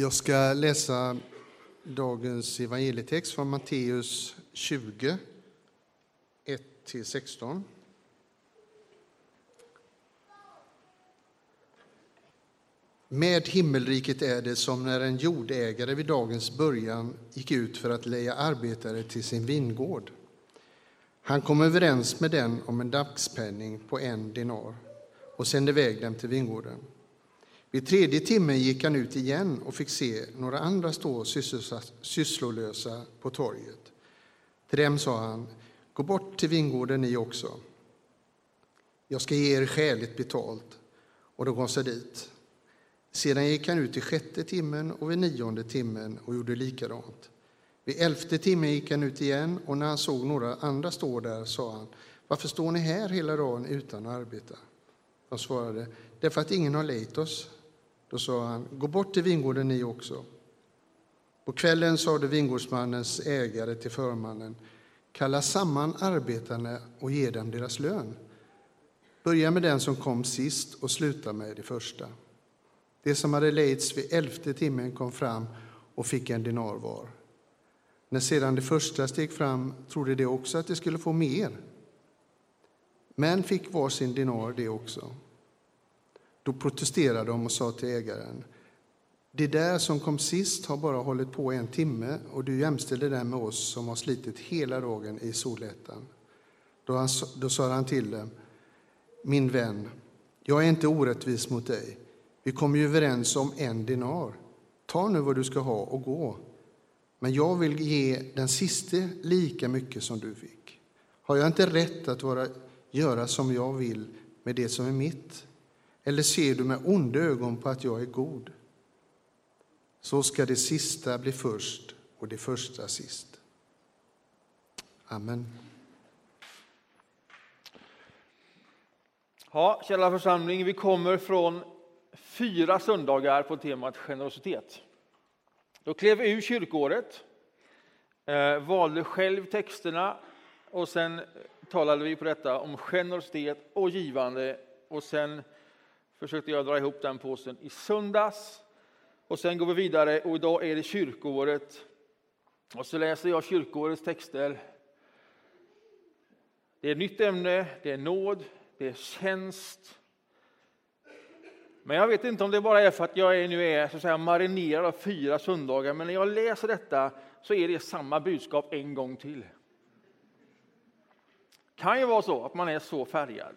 Jag ska läsa dagens evangelietext från Matteus 20, 1-16. Med himmelriket är det som när en jordägare vid dagens början gick ut för att leja arbetare till sin vingård. Han kom överens med den om en dagspenning på en dinar och sände iväg dem till vingården. Vid tredje timmen gick han ut igen och fick se några andra stå sysslolösa på torget. Till dem sa han, gå bort till vingården ni också. Jag ska ge er skäligt betalt. Och de gav sig dit. Sedan gick han ut i sjätte timmen och vid nionde timmen och gjorde likadant. Vid elfte timmen gick han ut igen och när han såg några andra stå där sa han, varför står ni här hela dagen utan att arbeta? De svarade, därför att ingen har lejt oss. Då sa han, gå bort till vingården ni också. På kvällen sade vingårdsmannens ägare till förmannen, kalla samman arbetarna och ge dem deras lön. Börja med den som kom sist och sluta med det första. Det som hade lejts vid elfte timmen kom fram och fick en dinar var. När sedan det första steg fram trodde de också att de skulle få mer, men fick var sin dinar det också. Då protesterade de och sa till ägaren, det där som kom sist har bara hållit på en timme och du jämställer det med oss som har slitit hela dagen i solettan. Då, han, då sa han till dem, min vän, jag är inte orättvis mot dig. Vi kom ju överens om en dinar. Ta nu vad du ska ha och gå. Men jag vill ge den siste lika mycket som du fick. Har jag inte rätt att vara, göra som jag vill med det som är mitt? Eller ser du med onda ögon på att jag är god? Så ska det sista bli först och det första sist. Amen. Ja, kära församling, vi kommer från fyra söndagar på temat generositet. Då klev vi ur kyrkåret, eh, valde själv texterna och sen talade vi på detta om generositet och givande och sen försökte jag dra ihop den påsen i söndags. Och sen går vi vidare och idag är det kyrkoåret. Och så läser jag kyrkoårets texter. Det är ett nytt ämne, det är nåd, det är tjänst. Men jag vet inte om det bara är för att jag nu är så att säga, marinerad av fyra söndagar, men när jag läser detta så är det samma budskap en gång till. Det kan ju vara så att man är så färgad.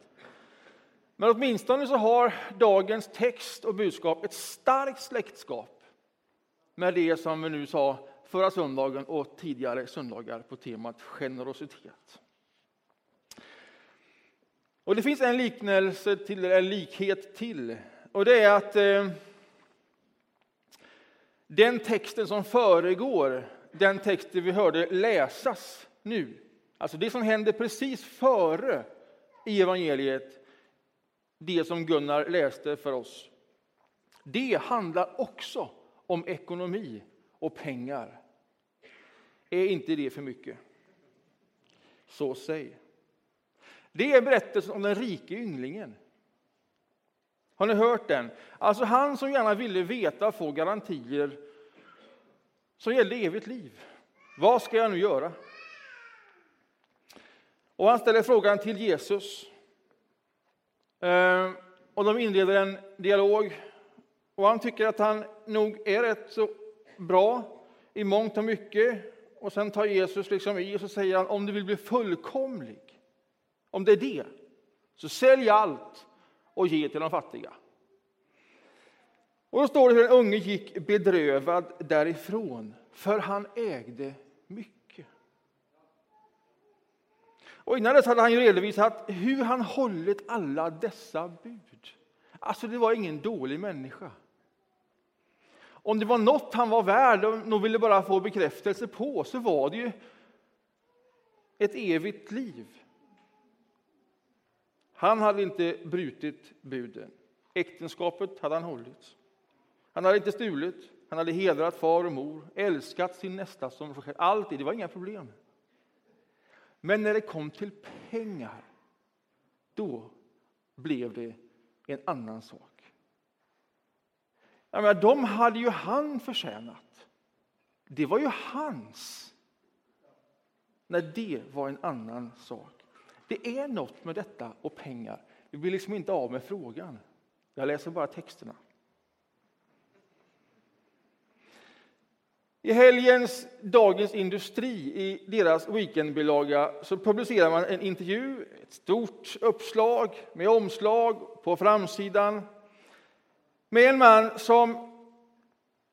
Men åtminstone så har dagens text och budskap ett starkt släktskap med det som vi nu sa förra söndagen och tidigare söndagar på temat generositet. Och det finns en liknelse till, en likhet till, och det är att eh, den texten som föregår den texten vi hörde läsas nu, alltså det som händer precis före i evangeliet, det som Gunnar läste för oss. Det handlar också om ekonomi och pengar. Är inte det för mycket? Så säg. Det är berättelsen om den rike ynglingen. Har ni hört den? Alltså han som gärna ville veta och få garantier som gällde evigt liv. Vad ska jag nu göra? Och han ställer frågan till Jesus. Ehm, och de inleder en dialog. Och han tycker att han nog är rätt så bra i mångt och mycket. Och sen tar Jesus liksom i och så säger han om du vill bli fullkomlig, om det är det, så sälj allt och ge till de fattiga. Och då står det hur den unge gick bedrövad därifrån, för han ägde mycket. Och innan dess hade han ju redovisat hur han hållit alla dessa bud. Alltså, det var ingen dålig människa. Om det var något han var värd och ville bara få bekräftelse på så var det ju ett evigt liv. Han hade inte brutit buden. Äktenskapet hade han hållit. Han hade inte stulit, han hade hedrat far och mor, älskat sin nästa som sig själv. Alltid, det var inga problem. Men när det kom till pengar, då blev det en annan sak. Jag menar, de hade ju han förtjänat. Det var ju hans. Nej, det var en annan sak. Det är något med detta och pengar. Vi blir liksom inte av med frågan. Jag läser bara texterna. I helgens Dagens Industri, i deras weekendbilaga, så publicerar man en intervju, ett stort uppslag med omslag på framsidan med en man som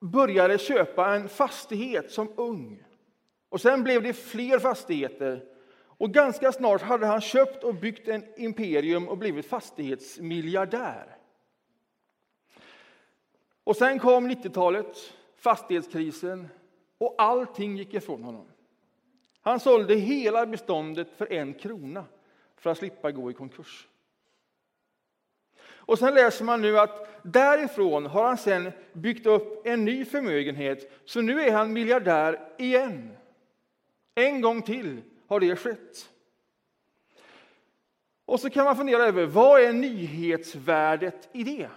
började köpa en fastighet som ung. Och sen blev det fler fastigheter. Och ganska snart hade han köpt och byggt en imperium och blivit fastighetsmiljardär. Och sen kom 90-talet, fastighetskrisen, och allting gick ifrån honom. Han sålde hela beståndet för en krona för att slippa gå i konkurs. Och sen läser man nu att därifrån har han sen byggt upp en ny förmögenhet, så nu är han miljardär igen. En gång till har det skett. Och så kan man fundera över vad är nyhetsvärdet i det?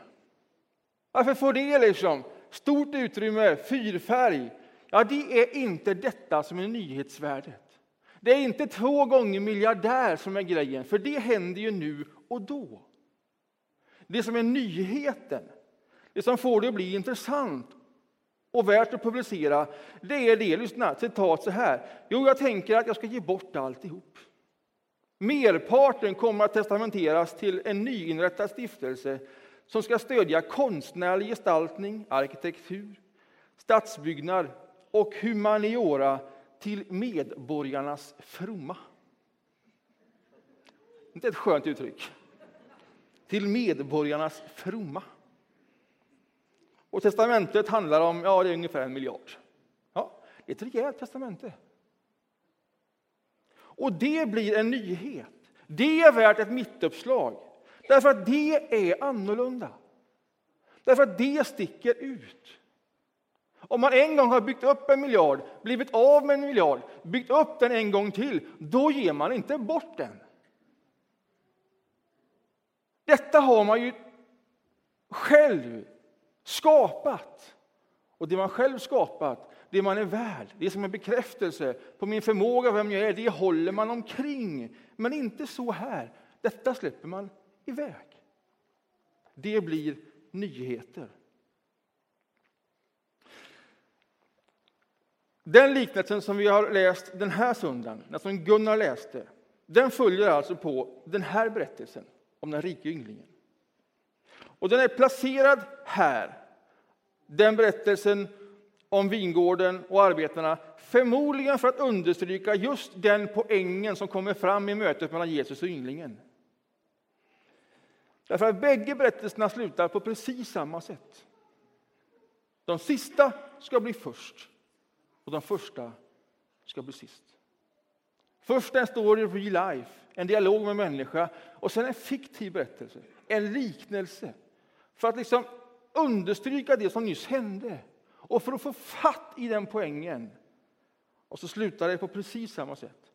Varför får det liksom stort utrymme, fyrfärg? Ja, det är inte detta som är nyhetsvärdet. Det är inte två gånger miljardär som är grejen, för det händer ju nu och då. Det som är nyheten, det som får det att bli intressant och värt att publicera, det är det, lyssna, citat så här. Jo, jag tänker att jag ska ge bort alltihop. Merparten kommer att testamenteras till en nyinrättad stiftelse som ska stödja konstnärlig gestaltning, arkitektur, stadsbyggnad och humaniora till medborgarnas fromma. Inte ett skönt uttryck. Till medborgarnas fromma. Och testamentet handlar om ja, det är ungefär en miljard. Ja, det är ett rejält testamente. Och det blir en nyhet. Det är värt ett mittuppslag. Därför att det är annorlunda. Därför att det sticker ut. Om man en gång har byggt upp en miljard, blivit av med en miljard, byggt upp den en gång till, då ger man inte bort den. Detta har man ju själv skapat. Och det man själv skapat, det man är värd, det som är bekräftelse på min förmåga, vem jag är, det håller man omkring. Men inte så här. Detta släpper man iväg. Det blir nyheter. Den liknelsen som vi har läst den här söndagen, den som Gunnar läste, den följer alltså på den här berättelsen om den rike ynglingen. Och den är placerad här, den berättelsen om vingården och arbetarna, förmodligen för att understryka just den poängen som kommer fram i mötet mellan Jesus och ynglingen. Därför att bägge berättelserna slutar på precis samma sätt. De sista ska bli först och de första ska bli sist. Först en story real life, en dialog med människa och sen en fiktiv berättelse, en liknelse. För att liksom understryka det som nyss hände och för att få fatt i den poängen. Och så slutar det på precis samma sätt.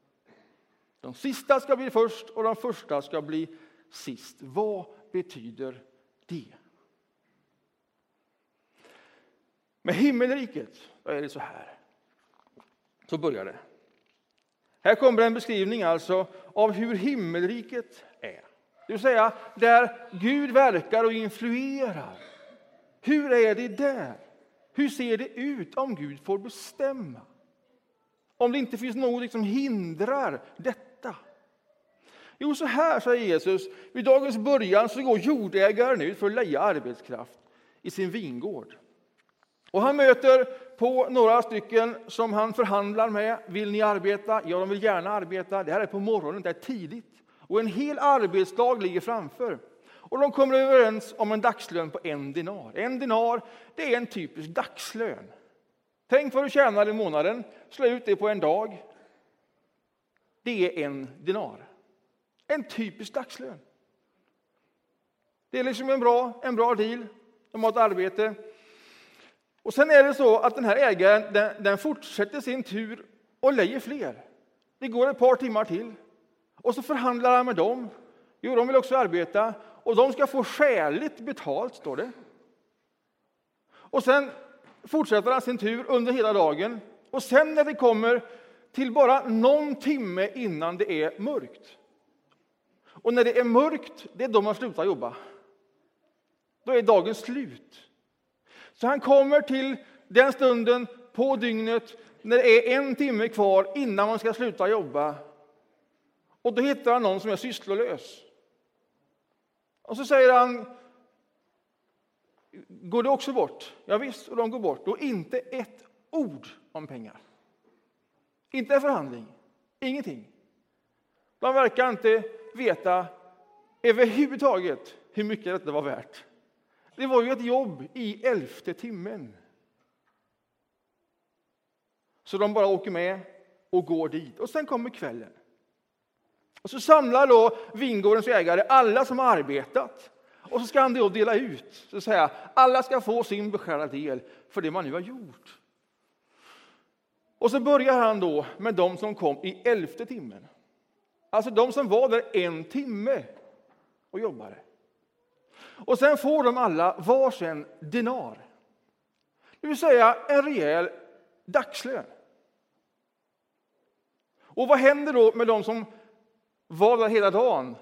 De sista ska bli först och de första ska bli sist. Vad betyder det? Med himmelriket är det så här. Så börjar det. Här kommer en beskrivning alltså av hur himmelriket är. Det vill säga där Gud verkar och influerar. Hur är det där? Hur ser det ut om Gud får bestämma? Om det inte finns något som hindrar detta? Jo, så här säger Jesus. Vid dagens början så går jordägaren ut för att leja arbetskraft i sin vingård. Och han möter på några stycken som han förhandlar med. Vill ni arbeta? Ja, de vill gärna arbeta. Det här är på morgonen, det är tidigt. Och en hel arbetsdag ligger framför. Och de kommer överens om en dagslön på en dinar. En dinar, det är en typisk dagslön. Tänk vad du tjänar i månaden, slå ut det på en dag. Det är en dinar. En typisk dagslön. Det är liksom en bra, en bra deal. De har ett arbete. Och sen är det så att den här ägaren den, den fortsätter sin tur och lejer fler. Det går ett par timmar till. Och så förhandlar han med dem. Jo, de vill också arbeta och de ska få skäligt betalt, står det. Och sen fortsätter han sin tur under hela dagen. Och sen när det kommer till bara någon timme innan det är mörkt. Och när det är mörkt, det är då man slutar jobba. Då är dagen slut. Så han kommer till den stunden på dygnet när det är en timme kvar innan man ska sluta jobba. Och då hittar han någon som är sysslolös. Och så säger han, går det också bort? Ja, visst, och de går bort. Och inte ett ord om pengar. Inte en förhandling, ingenting. De verkar inte veta överhuvudtaget hur mycket detta var värt. Det var ju ett jobb i elfte timmen. Så de bara åker med och går dit. Och sen kommer kvällen. Och så samlar då vingårdens ägare alla som har arbetat. Och så ska han då dela ut, så att säga. Alla ska få sin beskärda del för det man nu har gjort. Och så börjar han då med de som kom i elfte timmen. Alltså de som var där en timme och jobbade. Och sen får de alla varsin dinar. Det vill säga en rejäl dagslön. Och vad händer då med de som var där hela dagen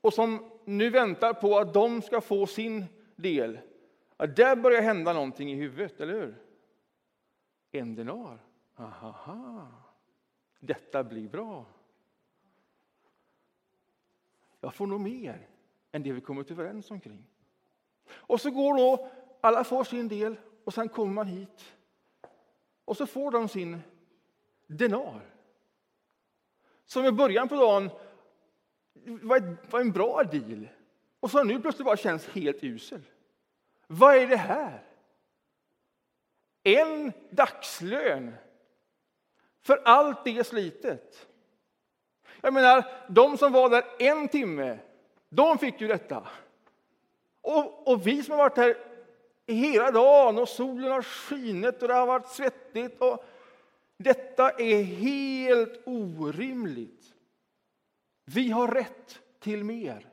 och som nu väntar på att de ska få sin del? Ja, där börjar hända någonting i huvudet, eller hur? En dinar. Aha, detta blir bra. Jag får nog mer än det vi kommit överens omkring. Och så går då, alla får sin del och sen kommer man hit och så får de sin denar. Som i början på dagen var en bra deal och som nu plötsligt bara känns helt usel. Vad är det här? En dagslön för allt det slitet. Jag menar, de som var där en timme, de fick ju detta. Och, och vi som har varit här hela dagen och solen har skinit och det har varit svettigt. Och detta är helt orimligt. Vi har rätt till mer.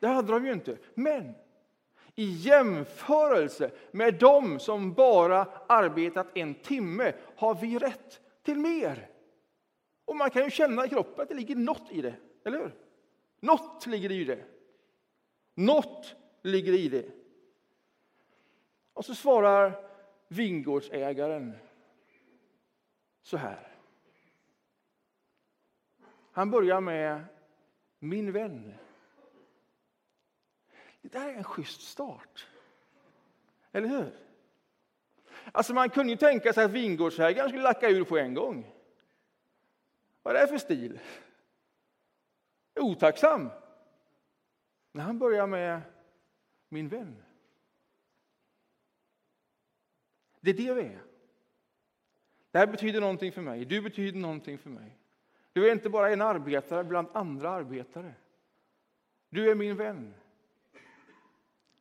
Det hade de ju inte. Men i jämförelse med dem som bara arbetat en timme har vi rätt till mer. Och man kan ju känna i kroppen att det ligger något i det, eller hur? Något ligger i det. Något ligger i det. Och så svarar vingårdsägaren så här. Han börjar med min vän. Det där är en schysst start. Eller hur? Alltså man kunde ju tänka sig att vingårdsägaren skulle lacka ur på en gång. Vad är det för stil? Otacksam. När han börjar med min vän. Det är det vi är. Det här betyder någonting för mig. Du betyder någonting för mig. Du är inte bara en arbetare bland andra arbetare. Du är min vän.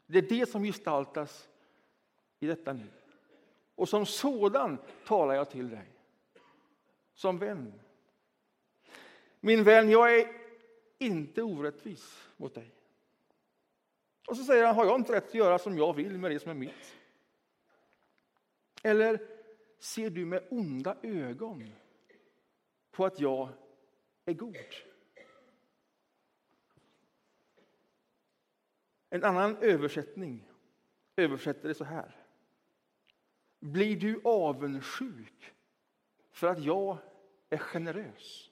Det är det som gestaltas i detta nu. Och som sådan talar jag till dig. Som vän. Min vän, jag är inte orättvis mot dig. Och så säger han, har jag inte rätt att göra som jag vill med det som är mitt? Eller ser du med onda ögon på att jag är god? En annan översättning översätter det så här. Blir du avundsjuk för att jag är generös?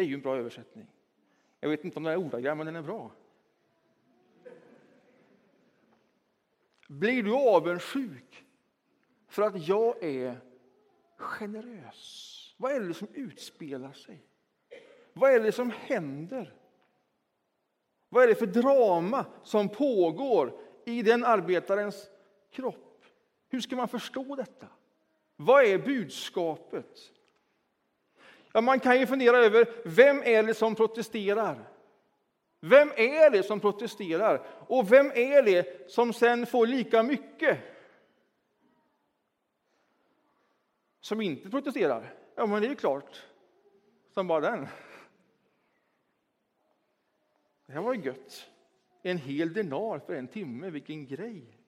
Det är ju en bra översättning. Jag vet inte om den är ordagrann, men den är bra. Blir du avundsjuk för att jag är generös? Vad är det som utspelar sig? Vad är det som händer? Vad är det för drama som pågår i den arbetarens kropp? Hur ska man förstå detta? Vad är budskapet? Ja, man kan ju fundera över vem är det som protesterar? Vem är det som protesterar? Och vem är det som sen får lika mycket? Som inte protesterar? Ja, men det är klart. Som bara den. Det här var ju gött. En hel denar för en timme, vilken grej!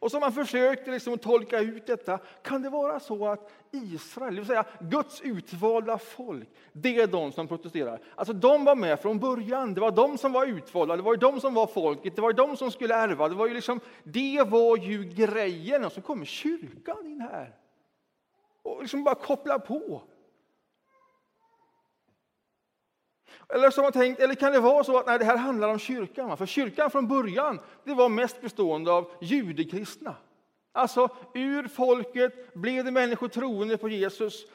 Och så man försökte liksom tolka ut detta. Kan det vara så att Israel, det vill säga Guds utvalda folk, det är de som protesterar? Alltså de var med från början. Det var de som var utvalda, det var ju de som var folket, det var ju de som skulle ärva. Det var ju, liksom, det var ju grejen. Och så kommer kyrkan in här och liksom bara kopplar på. Eller, så man tänkt, eller kan det vara så att nej, det här handlar om kyrkan? För kyrkan från början det var mest bestående av judekristna. Alltså ur folket blev det människor troende på Jesus.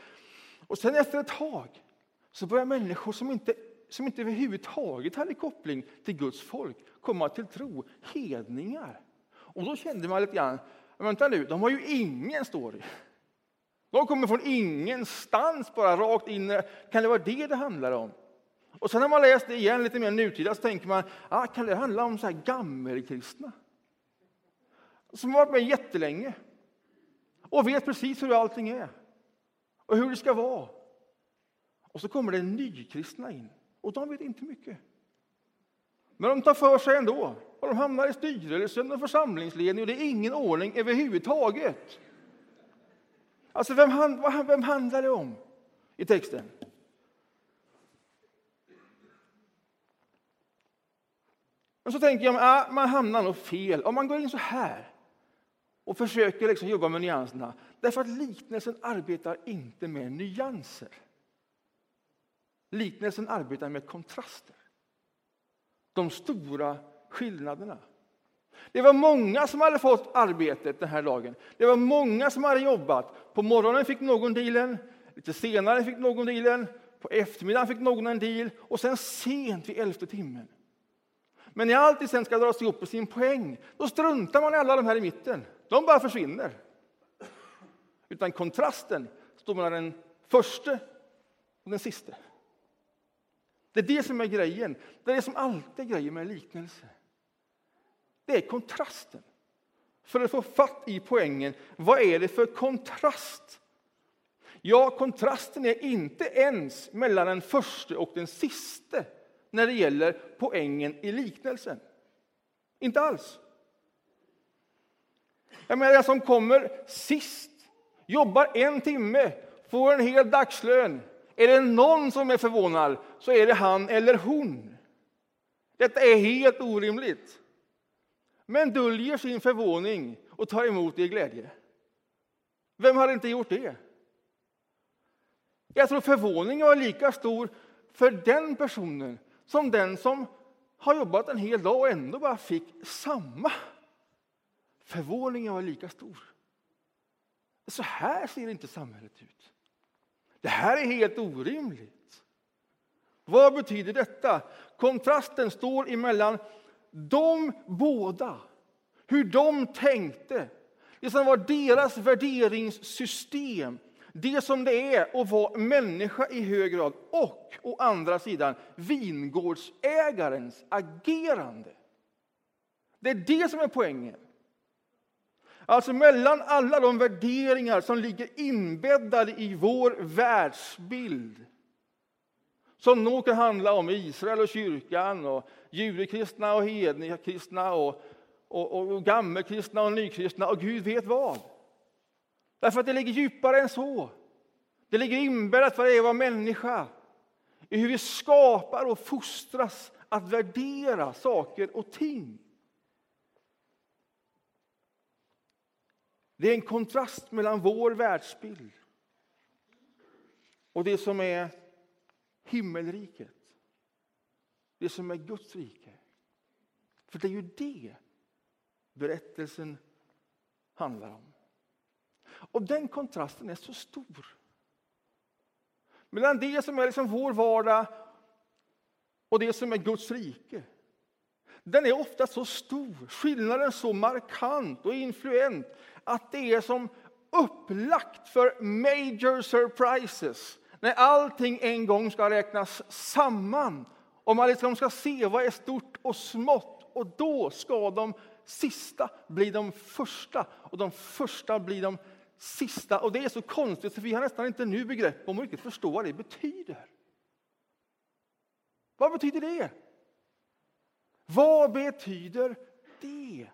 Och sen efter ett tag så börjar människor som inte, som inte överhuvudtaget hade koppling till Guds folk komma till tro, hedningar. Och då kände man lite grann, vänta nu, de har ju ingen story. De kommer från ingenstans, bara rakt in. Kan det vara det det handlar om? Och sen när man läst det igen lite mer nutida så tänker man, ah, kan det handla om så här gammelkristna? Som har varit med jättelänge och vet precis hur allting är och hur det ska vara. Och så kommer det nykristna in och de vet inte mycket. Men de tar för sig ändå och de hamnar i styrelsen och församlingsledning och det är ingen ordning överhuvudtaget. Alltså vem, vem handlar det om i texten? Men så tänker jag att man hamnar nog fel om man går in så här och försöker liksom jobba med nyanserna. Därför att liknelsen arbetar inte med nyanser. Liknelsen arbetar med kontraster. De stora skillnaderna. Det var många som hade fått arbetet den här dagen. Det var många som hade jobbat. På morgonen fick någon dealen, lite senare fick någon dealen, på eftermiddagen fick någon en deal och sen sent vid elfte timmen men när allt sen ska dras ihop på sin poäng, då struntar man i alla de här i mitten. De bara försvinner. Utan kontrasten står mellan den första och den sista. Det är det som är grejen. Det är det som alltid är grejen med en liknelse. Det är kontrasten. För att få fatt i poängen, vad är det för kontrast? Ja, kontrasten är inte ens mellan den första och den sista när det gäller poängen i liknelsen. Inte alls. Jag menar, den som kommer sist, jobbar en timme, får en hel dagslön. Är det någon som är förvånad så är det han eller hon. Detta är helt orimligt. Men döljer sin förvåning och tar emot det i glädje. Vem har inte gjort det? Jag tror förvåningen var lika stor för den personen som den som har jobbat en hel dag och ändå bara fick samma. Förvåningen var lika stor. Så här ser inte samhället ut. Det här är helt orimligt. Vad betyder detta? Kontrasten står emellan de båda, hur de tänkte, det som var deras värderingssystem det som det är att vara människa i hög grad och å andra sidan vingårdsägarens agerande. Det är det som är poängen. Alltså mellan alla de värderingar som ligger inbäddade i vår världsbild som nog kan handla om Israel och kyrkan, och judekristna och hednikristna och, och, och gammelkristna och nykristna och Gud vet vad. Därför att det ligger djupare än så. Det ligger inbäddat för att vara människa. I hur vi skapar och fostras att värdera saker och ting. Det är en kontrast mellan vår världsbild och det som är himmelriket. Det som är Guds rike. För det är ju det berättelsen handlar om. Och den kontrasten är så stor. Mellan det som är liksom vår vardag och det som är Guds rike. Den är ofta så stor, skillnaden så markant och influent att det är som upplagt för major surprises. När allting en gång ska räknas samman och man liksom ska se vad är stort och smått och då ska de sista bli de första och de första blir de sista. Och det är så konstigt, för vi har nästan inte nu begrepp om att riktigt förstå vad det betyder. Vad betyder det? Vad betyder det?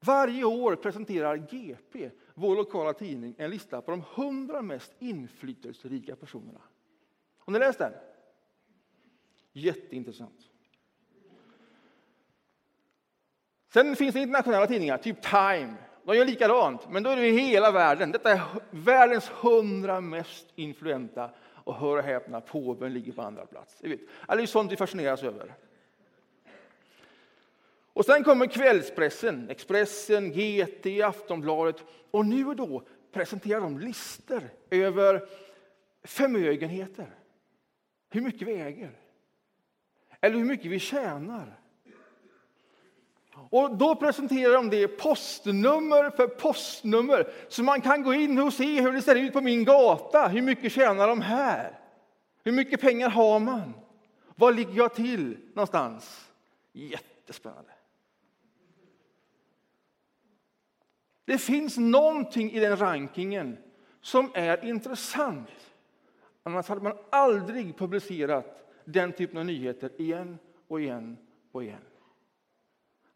Varje år presenterar GP, vår lokala tidning, en lista på de 100 mest inflytelserika personerna. Har ni läst den? Jätteintressant. Sen finns det internationella tidningar, typ Time. De gör likadant, men då är det hela världen. Detta är världens hundra mest influenta. Och hör och häpna, påven ligger på andra plats. Det är sånt vi fascineras över. Och sen kommer kvällspressen, Expressen, GT, Aftonbladet. Och nu och då presenterar de listor över förmögenheter. Hur mycket vi äger. Eller hur mycket vi tjänar. Och då presenterar de det postnummer för postnummer. Så man kan gå in och se hur det ser ut på min gata. Hur mycket tjänar de här? Hur mycket pengar har man? Var ligger jag till någonstans? Jättespännande. Det finns någonting i den rankingen som är intressant. Annars hade man aldrig publicerat den typen av nyheter igen och igen och igen.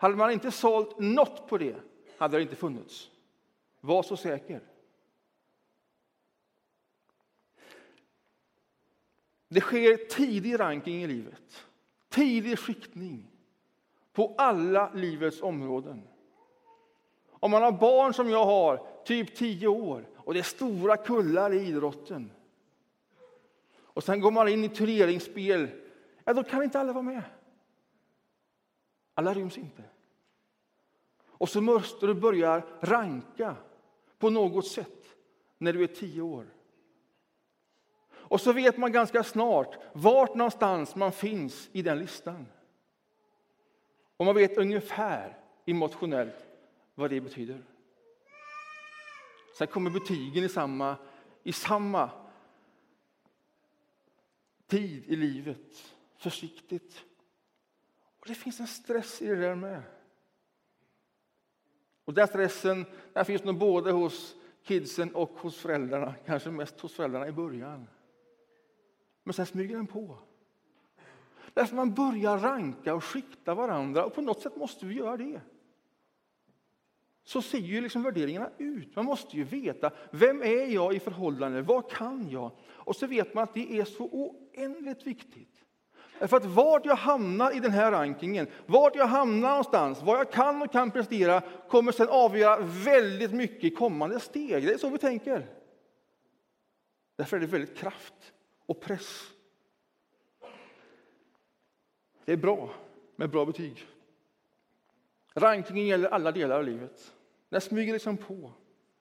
Hade man inte sålt något på det hade det inte funnits. Var så säker. Det sker tidig ranking i livet, tidig skiktning på alla livets områden. Om man har barn som jag har, typ 10 år, och det är stora kullar i idrotten och sen går man in i turneringsspel, ja, då kan inte alla vara med. Alla ryms inte. Och så måste du börja ranka på något sätt när du är tio år. Och så vet man ganska snart vart någonstans man finns i den listan. Och man vet ungefär emotionellt vad det betyder. Sen kommer betygen i samma, i samma tid i livet, försiktigt. Och Det finns en stress i det där med. Och den stressen den finns nog både hos kidsen och hos föräldrarna, kanske mest hos föräldrarna i början. Men sen smyger den på. Därför man börjar ranka och skikta varandra och på något sätt måste vi göra det. Så ser ju liksom värderingarna ut. Man måste ju veta vem är jag i förhållande, vad kan jag? Och så vet man att det är så oändligt viktigt. För att vart jag hamnar i den här rankingen, vart jag hamnar någonstans, vad jag kan och kan prestera kommer sen avgöra väldigt mycket i kommande steg. Det är så vi tänker. Därför är det väldigt kraft och press. Det är bra med bra betyg. Rankingen gäller alla delar av livet. Den smyger liksom på.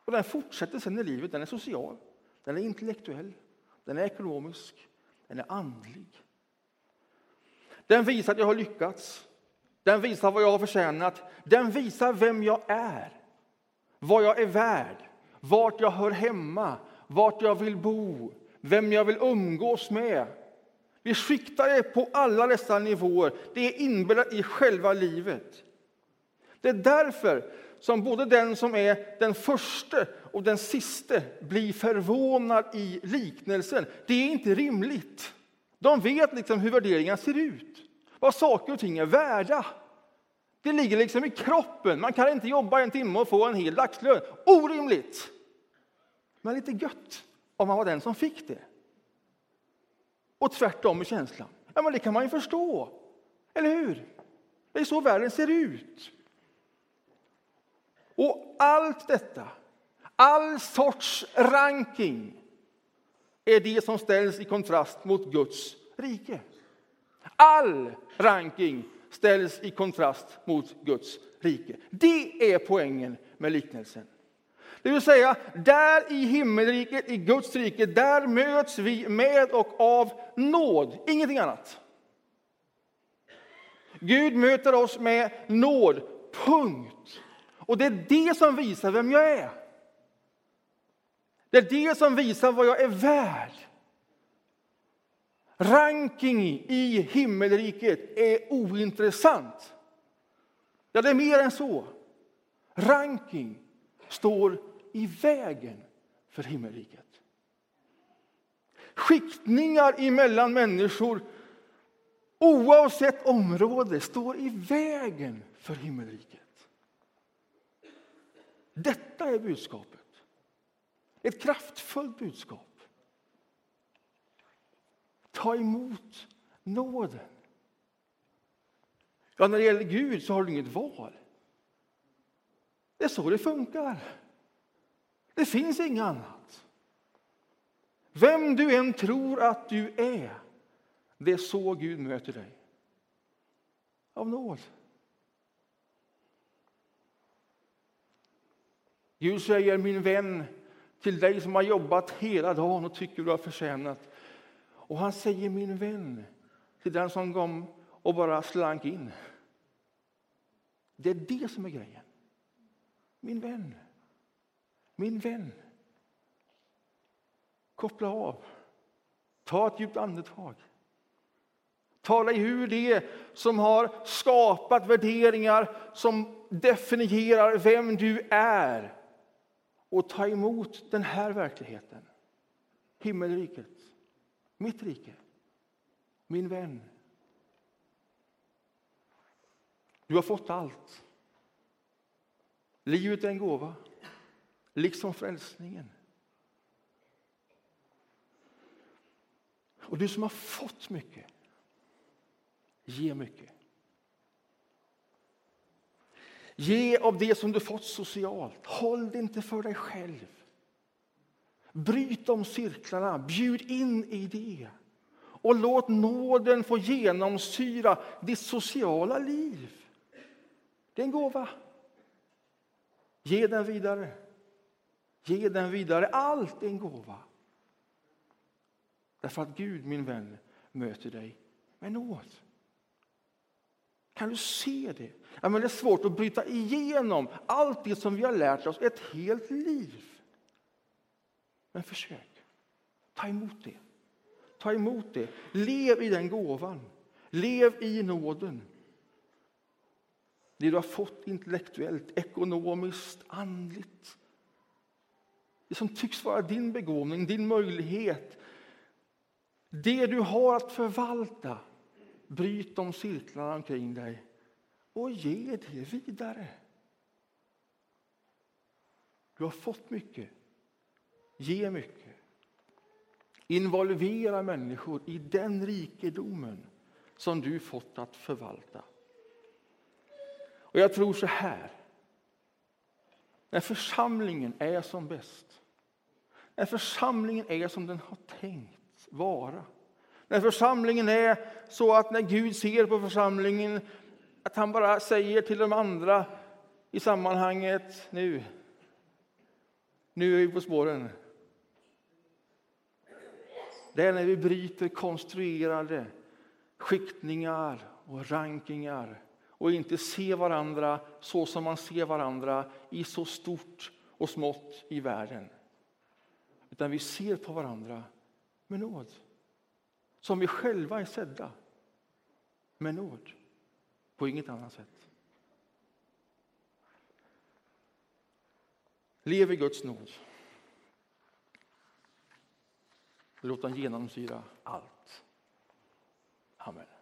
Och den fortsätter sen i livet. Den är social, den är intellektuell, den är ekonomisk, den är andlig. Den visar att jag har lyckats. Den visar vad jag har förtjänat. Den visar vem jag är, vad jag är värd, vart jag hör hemma, vart jag vill bo, vem jag vill umgås med. Vi skiktar det på alla dessa nivåer. Det är inbäddat i själva livet. Det är därför som både den som är den första och den siste blir förvånad i liknelsen. Det är inte rimligt. De vet liksom hur värderingar ser ut, vad saker och ting är värda. Det ligger liksom i kroppen. Man kan inte jobba en timme och få en hel dagslön. Orimligt! Men lite gött om man var den som fick det. Och tvärtom med känslan. Ja, men det kan man ju förstå. Eller hur? Det är så världen ser ut. Och allt detta, all sorts ranking är det som ställs i kontrast mot Guds rike. All ranking ställs i kontrast mot Guds rike. Det är poängen med liknelsen. Det vill säga, där i himmelriket, i Guds rike, där möts vi med och av nåd, ingenting annat. Gud möter oss med nåd, punkt. Och det är det som visar vem jag är. Det är det som visar vad jag är värd. Ranking i himmelriket är ointressant. Ja, det är mer än så. Ranking står i vägen för himmelriket. Skiktningar emellan människor oavsett område, står i vägen för himmelriket. Detta är budskapet. Ett kraftfullt budskap. Ta emot nåden. Ja, när det gäller Gud så har du inget val. Det är så det funkar. Det finns inget annat. Vem du än tror att du är, det är så Gud möter dig. Av nåd. Gud säger, min vän, till dig som har jobbat hela dagen och tycker du har förtjänat. Och han säger, min vän, till den som kom och bara slank in. Det är det som är grejen. Min vän. Min vän. Koppla av. Ta ett djupt andetag. Ta dig ur det som har skapat värderingar som definierar vem du är och ta emot den här verkligheten. Himmelriket, mitt rike, min vän. Du har fått allt. Livet är en gåva, liksom frälsningen. Och du som har fått mycket, ge mycket. Ge av det som du fått socialt. Håll det inte för dig själv. Bryt de cirklarna, bjud in i det. Och låt nåden få genomsyra ditt sociala liv. Det är en gåva. Ge den vidare. Ge den vidare. Allt är en gåva. Därför att Gud, min vän, möter dig med nåd. Kan du se det? Ja, men det är svårt att bryta igenom allt det som vi har lärt oss ett helt liv. Men försök. Ta emot det. Ta emot det. Lev i den gåvan. Lev i nåden. Det du har fått intellektuellt, ekonomiskt, andligt. Det som tycks vara din begåvning, din möjlighet. Det du har att förvalta. Bryt de cirklarna omkring dig och ge det vidare. Du har fått mycket. Ge mycket. Involvera människor i den rikedomen som du fått att förvalta. Och jag tror så här. När församlingen är som bäst, när församlingen är som den har tänkt vara, när församlingen är så att när Gud ser på församlingen att han bara säger till de andra i sammanhanget nu, nu är vi på spåren. Det är när vi bryter konstruerade skiktningar och rankingar och inte ser varandra så som man ser varandra i så stort och smått i världen. Utan vi ser på varandra med nåd. Som vi själva är sedda med nåd. På inget annat sätt. Lev i Guds nåd. Låt den genomsyra allt. Amen.